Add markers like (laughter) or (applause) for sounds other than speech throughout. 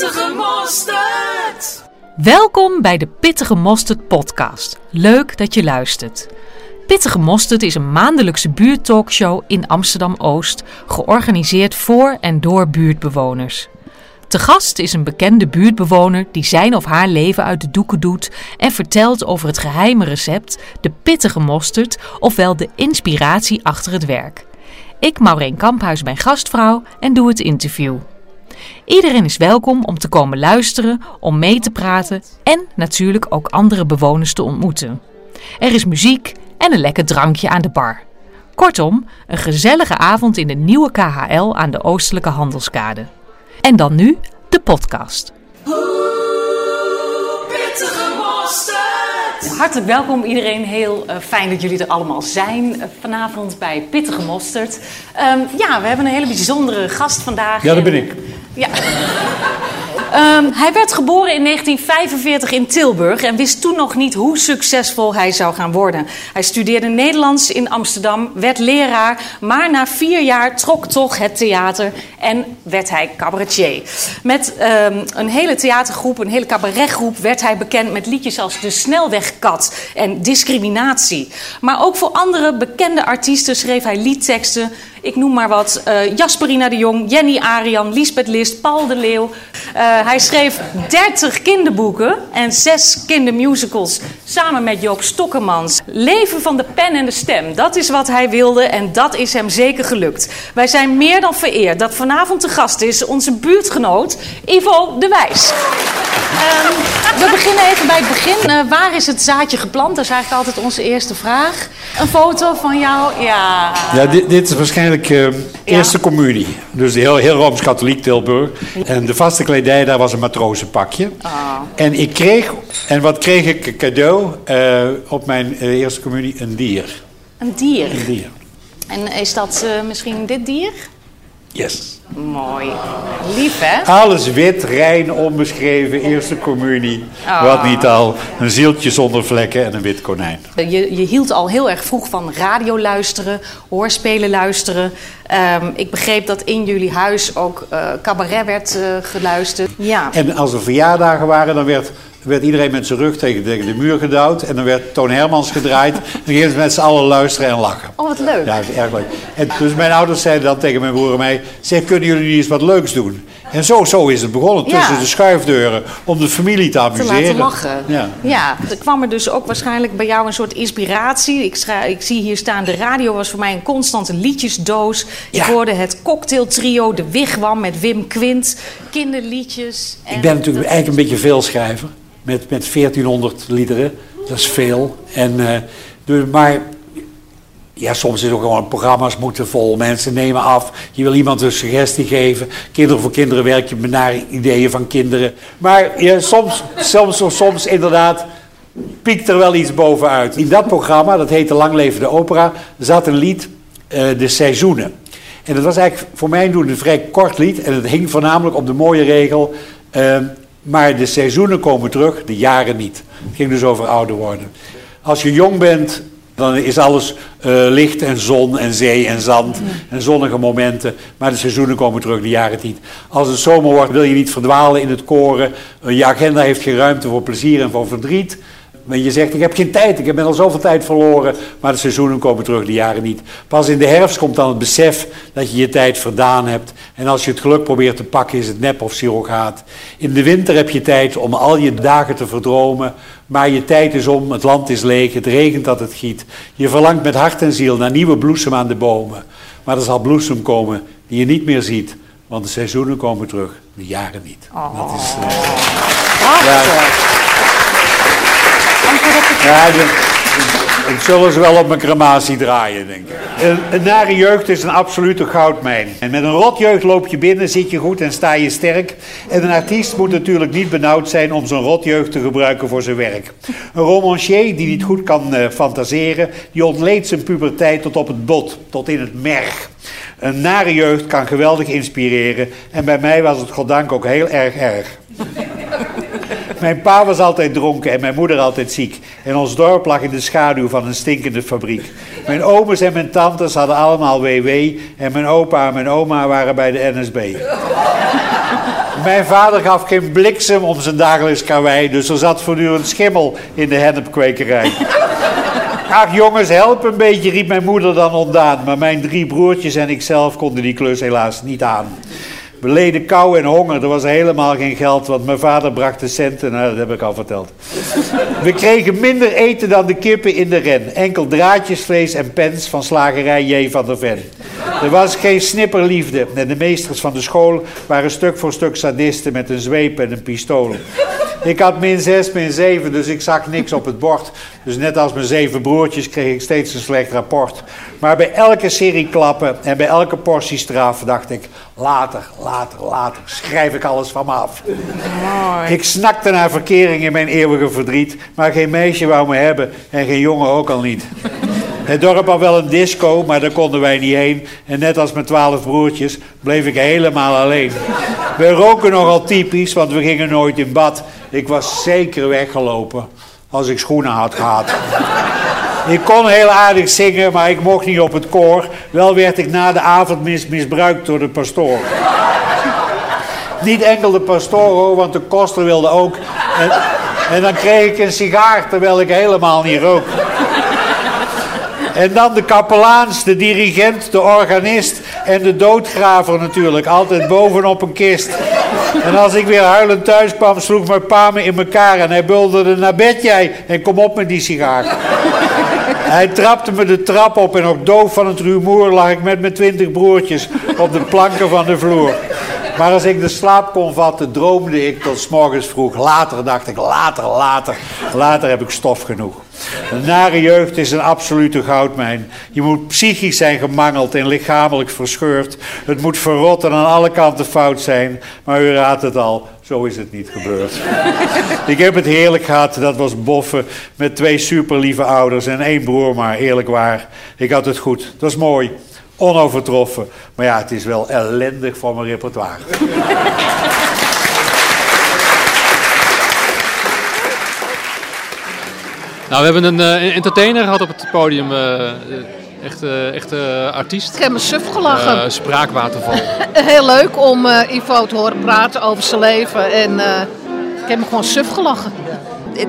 Pittige mosterd. Welkom bij de Pittige Mosterd podcast. Leuk dat je luistert. Pittige Mosterd is een maandelijkse buurttalkshow in Amsterdam-Oost, georganiseerd voor en door buurtbewoners. Te gast is een bekende buurtbewoner die zijn of haar leven uit de doeken doet en vertelt over het geheime recept, de pittige mosterd, ofwel de inspiratie achter het werk. Ik, Maureen Kamphuis, ben gastvrouw en doe het interview. Iedereen is welkom om te komen luisteren, om mee te praten en natuurlijk ook andere bewoners te ontmoeten. Er is muziek en een lekker drankje aan de bar. Kortom, een gezellige avond in de nieuwe KHL aan de Oostelijke Handelskade. En dan nu de podcast. Pittige mosterd. Hartelijk welkom iedereen. Heel eh, fijn dat jullie er allemaal zijn eh, vanavond bij Pittige Mosterd. Ehm, ja, we hebben een hele bijzondere gast vandaag. Ja, dat ben ik. Ja. Ehm, hij werd geboren in 1945 in Tilburg en wist toen nog niet hoe succesvol hij zou gaan worden. Hij studeerde Nederlands in Amsterdam, werd leraar, maar na vier jaar trok toch het theater en werd hij cabaretier. Met ehm, een hele theatergroep, een hele cabaretgroep, werd hij bekend met liedjes als De Snelwegkat en Discriminatie. Maar ook voor andere bekende artiesten schreef hij liedteksten. Ik noem maar wat. eh, Jasperina de Jong, Jenny Arian, Liesbeth List, Paul de Leeuw. Eh, hij schreef 30 kinderboeken en 6 kindermusicals. Samen met Joop Stokkemans. Leven van de pen en de stem. Dat is wat hij wilde en dat is hem zeker gelukt. Wij zijn meer dan vereerd dat vanavond te gast is onze buurtgenoot Ivo de Wijs. Ehm, we beginnen even bij het begin. Eh, waar is het zaadje geplant? Dat is eigenlijk altijd onze eerste vraag. Een foto van jou? Ja. Ja, dit, dit is waarschijnlijk eh, eerste communie. Dus heel, heel Rooms-Katholiek Tilburg. En de vaste kledij, daar was een matrozenpakje. Ah. En ik kreeg, en wat kreeg ik cadeau eh, op mijn eh, eerste communie? Een dier. Een dier. Een dier. En is dat misschien dit dier? Yes. Mooi. Lief, hè? Alles wit, rein, onbeschreven, eerste communie. Ah. Wat niet al. Een zieltje zonder vlekken en een wit konijn. Je, je hield al heel erg vroeg van radio luisteren, hoorspelen luisteren. Ehm, ik begreep dat in jullie huis ook eh, cabaret werd eh, geluisterd. Ja. En als er verjaardagen waren, dan werd, werd iedereen met zijn rug tegen, tegen de muur gedouwd. En dan werd Toon Hermans gedraaid. En dan gingen ze met z'n allen luisteren en lachen. Oh, wat leuk. Ja, erg leuk. En dus mijn ouders zeiden dan tegen mijn broer en mij... Zeg, kunnen jullie niet eens wat leuks doen? En zo, zo is het begonnen, Ja. tussen de schuifdeuren... om de familie te te amuseren. laten lachen. Ja. Er kwam er dus ook waarschijnlijk bij jou een soort inspiratie. Ik, ik zie hier staan, de radio was voor mij een constante liedjesdoos. Ja. Ik hoorde het cocktailtrio, de Wigwam met Wim Quint, kinderliedjes. En Ik ben natuurlijk eigenlijk een beetje veelschrijver. Met, met 1400 liederen. Dat is veel. En, dus, maar ja, soms is ook gewoon programma's moeten vol. Mensen nemen af. Je wil iemand een suggestie geven. Kinderen voor kinderen werk je naar ideeën van kinderen. Maar ja, soms, soms, soms inderdaad piekt er wel iets bovenuit. In dat programma, dat heette Lang Leven de Opera, zat een lied, eh, De Seizoenen. En dat was eigenlijk voor mij doen een vrij kort lied. En het hing voornamelijk op de mooie regel. eh, maar de seizoenen komen terug, de jaren niet. Het ging dus over ouder worden. Als je jong bent, dan is alles eh, licht en zon en zee en zand en zonnige momenten. Maar de seizoenen komen terug, de jaren niet. Als het zomer wordt, wil je niet verdwalen in het koren. Eh, je agenda heeft geen ruimte voor plezier en voor verdriet. Maar je zegt, ik heb geen tijd, ik heb al zoveel tijd verloren. Maar de seizoenen komen terug, de jaren niet. Pas in de herfst komt dan het besef dat je je tijd verdaan hebt. En als je het geluk probeert te pakken, is het nep of surrogaat. In de winter heb je tijd om al je dagen te verdromen. Maar je tijd is om, het land is leeg, het regent dat het giet. Je verlangt met hart en ziel naar nieuwe bloesem aan de bomen. Maar er zal bloesem komen die je niet meer ziet. Want de seizoenen komen terug, de jaren niet. Dat is... eh. Ja, dat zullen ze wel op mijn crematie draaien, denk ik. Een, nare jeugd is een absolute goudmijn. En met een rotjeugd loop je binnen, zit je goed en sta je sterk. En een artiest moet natuurlijk niet benauwd zijn om zijn rotjeugd te gebruiken voor zijn werk. Een romancier die niet goed kan eh, fantaseren, die ontleedt zijn puberteit tot op het bot, tot in het merg. Een nare jeugd kan geweldig inspireren. En bij mij was het goddank ook heel erg erg. Mijn pa was altijd dronken en mijn moeder altijd ziek. En ons dorp lag in de schaduw van een stinkende fabriek. Mijn ooms en mijn tantes hadden allemaal WW. En mijn opa en mijn oma waren bij de NSB. Mijn vader gaf geen bliksem om zijn dagelijks karwei, dus er zat voortdurend schimmel in de hennepkwekerij. Ach jongens, help een beetje, riep mijn moeder dan ontdaan. Maar mijn drie broertjes en ikzelf konden die klus helaas niet aan. We leden kou en honger, er was helemaal geen geld, want mijn vader bracht de centen, nou, dat heb ik al verteld. (laughs) We kregen minder eten dan de kippen in de ren. Enkel draadjesvlees en pens van slagerij J. van der Ven. Er was geen snipperliefde en de meesters van de school waren stuk voor stuk sadisten met een zweep en een pistool. Ik had min 6, min 7, dus ik zag niks op het bord. Dus net als mijn zeven broertjes kreeg ik steeds een slecht rapport. Maar bij elke serie klappen en bij elke portie straf dacht ik... later, later, later, schrijf ik alles van me af. Ik snakte naar verkering in mijn eeuwige verdriet... maar geen meisje wou me hebben en geen jongen ook al niet. Het dorp had wel een disco, maar daar konden wij niet heen. En net als mijn twaalf broertjes bleef ik helemaal alleen. We roken nogal typisch, want we gingen nooit in bad. Ik was zeker weggelopen als ik schoenen had gehad. Ik kon heel aardig zingen, maar ik mocht niet op het koor. Wel werd ik na de avondmis misbruikt door de pastoor. Niet enkel de pastoor hoor, want de koster wilde ook. En, en dan kreeg ik een sigaar terwijl ik helemaal niet rook. En dan de kapelaans, de dirigent, de organist en de doodgraver natuurlijk. Altijd bovenop een kist. En als ik weer huilend thuis kwam, sloeg mijn pa me in elkaar. En hij bulderde naar bed jij en kom op met die sigaar. Hij trapte me de trap op en ook doof van het rumoer lag ik met mijn twintig broertjes op de planken van de vloer. Maar als ik de slaap kon vatten, droomde ik tot s morgens vroeg. Later dacht ik, later, later, later heb ik stof genoeg. De nare jeugd is een absolute goudmijn. Je moet psychisch zijn gemangeld en lichamelijk verscheurd. Het moet verrot en aan alle kanten fout zijn. Maar u raadt het al, zo is het niet gebeurd. ik heb het heerlijk gehad, dat was boffen. Met twee superlieve ouders en één broer maar, eerlijk waar. Ik had het goed, dat was mooi. Onovertroffen. Maar ja, het is wel ellendig voor mijn repertoire. Nou, we hebben een uh, entertainer gehad op het podium. Uh, echt, uh, echt artiest. Ik heb me suf gelachen. spraakwaterval. (laughs) Heel leuk om Ivo te horen praten over zijn leven. En ik heb me gewoon suf gelachen.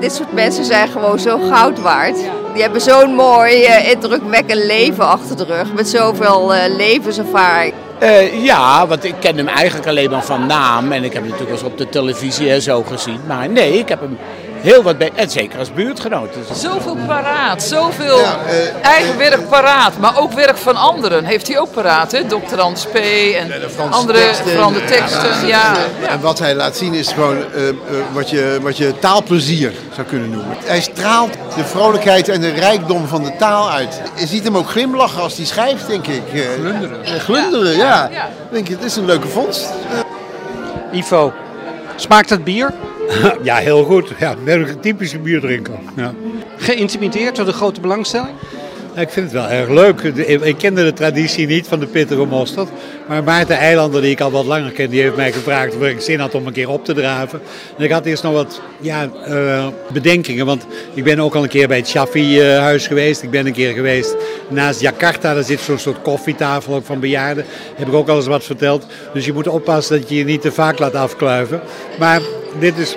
Dit soort mensen zijn gewoon zo goud waard. Die hebben zo'n mooi, indrukwekkend leven achter de rug. Met zoveel levenservaring. Uh, ja, want ik ken hem eigenlijk alleen maar van naam. En ik heb hem natuurlijk eens op de televisie en zo gezien. Maar nee, ik heb hem heel wat bij. En zeker als buurtgenoot. Dus... Zoveel paraat, zoveel ja, uh, eigen werk paraat, maar ook werk van anderen heeft hij ook paraat, hè? Dr. Hans P. en ja, andere teksten, teksten. Ja, ja, En wat hij laat zien is gewoon uh, uh, wat, je, wat je taalplezier zou kunnen noemen. Hij straalt de vrolijkheid en de rijkdom van de taal uit. Je ziet hem ook glimlachen als hij schrijft, denk ik. glunderen. glunderen, ja. Denk je, het is een leuke vondst. Ivo, smaakt het bier? (laughs) ja, heel goed. Ja, ben een typische bierdrinker. Ja. Geïntimideerd door de grote belangstelling? Ik vind het wel erg leuk. Ik kende de traditie niet van de pittige mosterd. Maar Maarten Eilander, die ik al wat langer ken, die heeft mij gevraagd of ik zin had om een keer op te draven. En ik had eerst nog wat ja, uh, bedenkingen, want ik ben ook al een keer bij het Shaffi-huis geweest. Ik ben een keer geweest naast Jakarta, daar zit zo'n soort koffietafel ook van bejaarden. Heb ik ook al eens wat verteld. Dus je moet oppassen dat je je niet te vaak laat afkluiven. Maar dit is,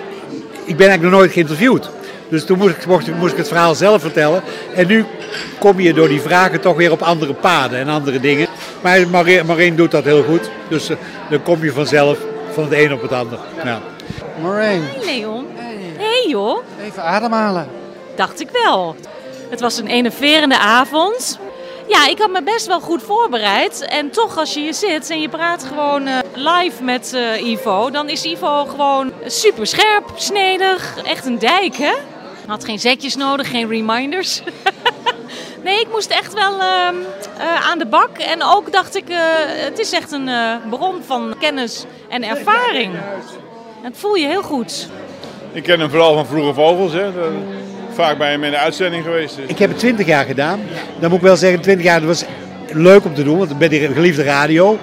ik ben eigenlijk nog nooit geïnterviewd. Dus toen moest ik, moest, moest ik het verhaal zelf vertellen. En nu kom je door die vragen toch weer op andere paden en andere dingen. Maar Maureen, doet dat heel goed. Dus uh, dan kom je vanzelf van het een op het ander. Ja. Maureen. Hey Leon. Hey. hey joh. Even ademhalen. Dacht ik wel. Het was een enerverende avond. Ja, ik had me best wel goed voorbereid. En toch, als je hier zit en je praat gewoon uh, live met uh, Ivo, dan is Ivo gewoon super scherp, snedig. Echt een dijk, hè? Had geen zetjes nodig, geen reminders. (laughs) nee, ik moest echt wel uh, uh, aan de bak. En ook dacht ik, uh, het is echt een bron van kennis en ervaring. Het voel je heel goed. Ik ken hem vooral van Vroege Vogels. Hè. Vaak bij hem in de uitzending geweest. Dus. Ik heb het 20 jaar gedaan. Dan moet ik wel zeggen, 20 jaar dat was leuk om te doen, want bij die geliefde radio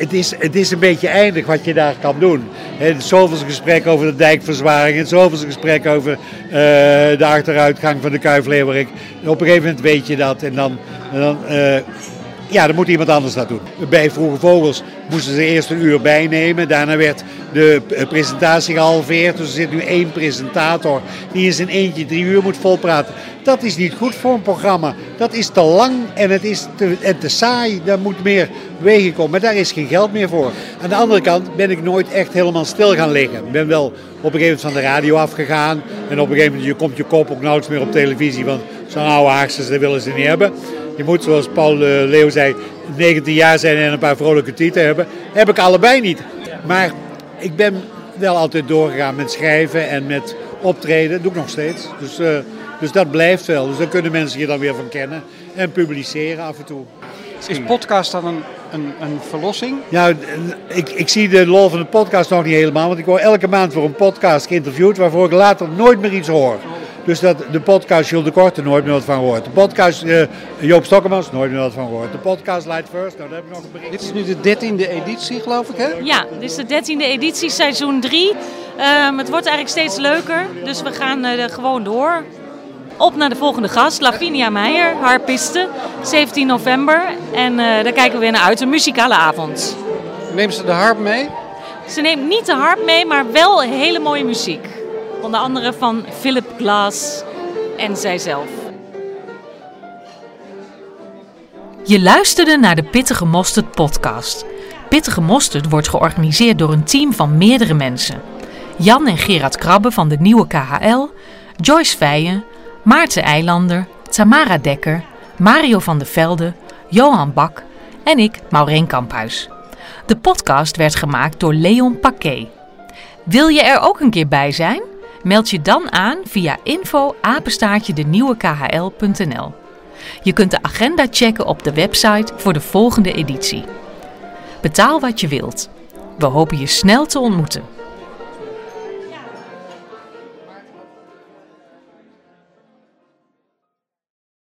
het, is, het is een beetje eindig wat je daar kan doen. Het zoveelste gesprek over de dijkverzwaring, het zoveelste gesprek over uh, de achteruitgang van de Kuifleeuwerik. Op een gegeven moment weet je dat en dan, en dan uh, ja, dan moet iemand anders dat doen. Bij Vroege Vogels moesten ze eerst een uur bijnemen. Daarna werd de presentatie gehalveerd. Dus er zit nu één presentator die in zijn eentje drie uur moet volpraten. Dat is niet goed voor een programma. Dat is te lang en het is te, en te saai. Daar moet meer wegen komen. Maar daar is geen geld meer voor. Aan de andere kant ben ik nooit echt helemaal stil gaan liggen. Ik ben wel op een gegeven moment van de radio afgegaan. En op een gegeven moment komt je kop ook nauwelijks meer op televisie. Want zo'n oude Haagse, dat willen ze niet hebben. Je moet, zoals Paul eh, Leeuw zei, 19 jaar zijn en een paar vrolijke tieten hebben. Heb ik allebei niet. Maar ik ben wel altijd doorgegaan met schrijven en met optreden. Dat doe ik nog steeds. Dus, uh, dus dat blijft wel. Dus daar kunnen mensen je dan weer van kennen. En publiceren af en toe. Is podcast dan een, een, een verlossing? Ja, ik, ik zie de lol van de podcast nog niet helemaal. Want ik word elke maand voor een podcast geïnterviewd waarvoor ik later nooit meer iets hoor. Dus dat, de podcast Jules de Korte nooit meer wat van gehoord. De podcast uh, Joop Stokkemans nooit meer wat van gehoord. De podcast Light First, nou daar heb ik nog een bericht. Dit is nu de dertiende editie geloof ik hè? Ja, dit is de dertiende editie, seizoen 3. Um, ehm, het wordt eigenlijk steeds leuker, dus we gaan uh, gewoon door. Op naar de volgende gast, Lavinia Meijer, harpiste, 17 november. En uh, daar kijken we weer naar uit, een muzikale avond. Neemt ze de harp mee? Ze neemt niet de harp mee, maar wel hele mooie muziek. Onder andere van Philip Glass en zijzelf. Je luisterde naar de Pittige Mosterd podcast. Pittige Mosterd wordt georganiseerd door een team van meerdere mensen. Jan en Gerard Krabbe van de nieuwe KHL, Joyce Feijen, Maarten Eilander, Tamara Dekker, Mario van der Velde, Johan Bak en ik, Maureen Kamphuis. De podcast werd gemaakt door Leon Paquet. Wil je er ook een keer bij zijn? Meld je dan aan via info KHL.nl. Je kunt de agenda checken op de website voor de volgende editie. Betaal wat je wilt. We hopen je snel te ontmoeten.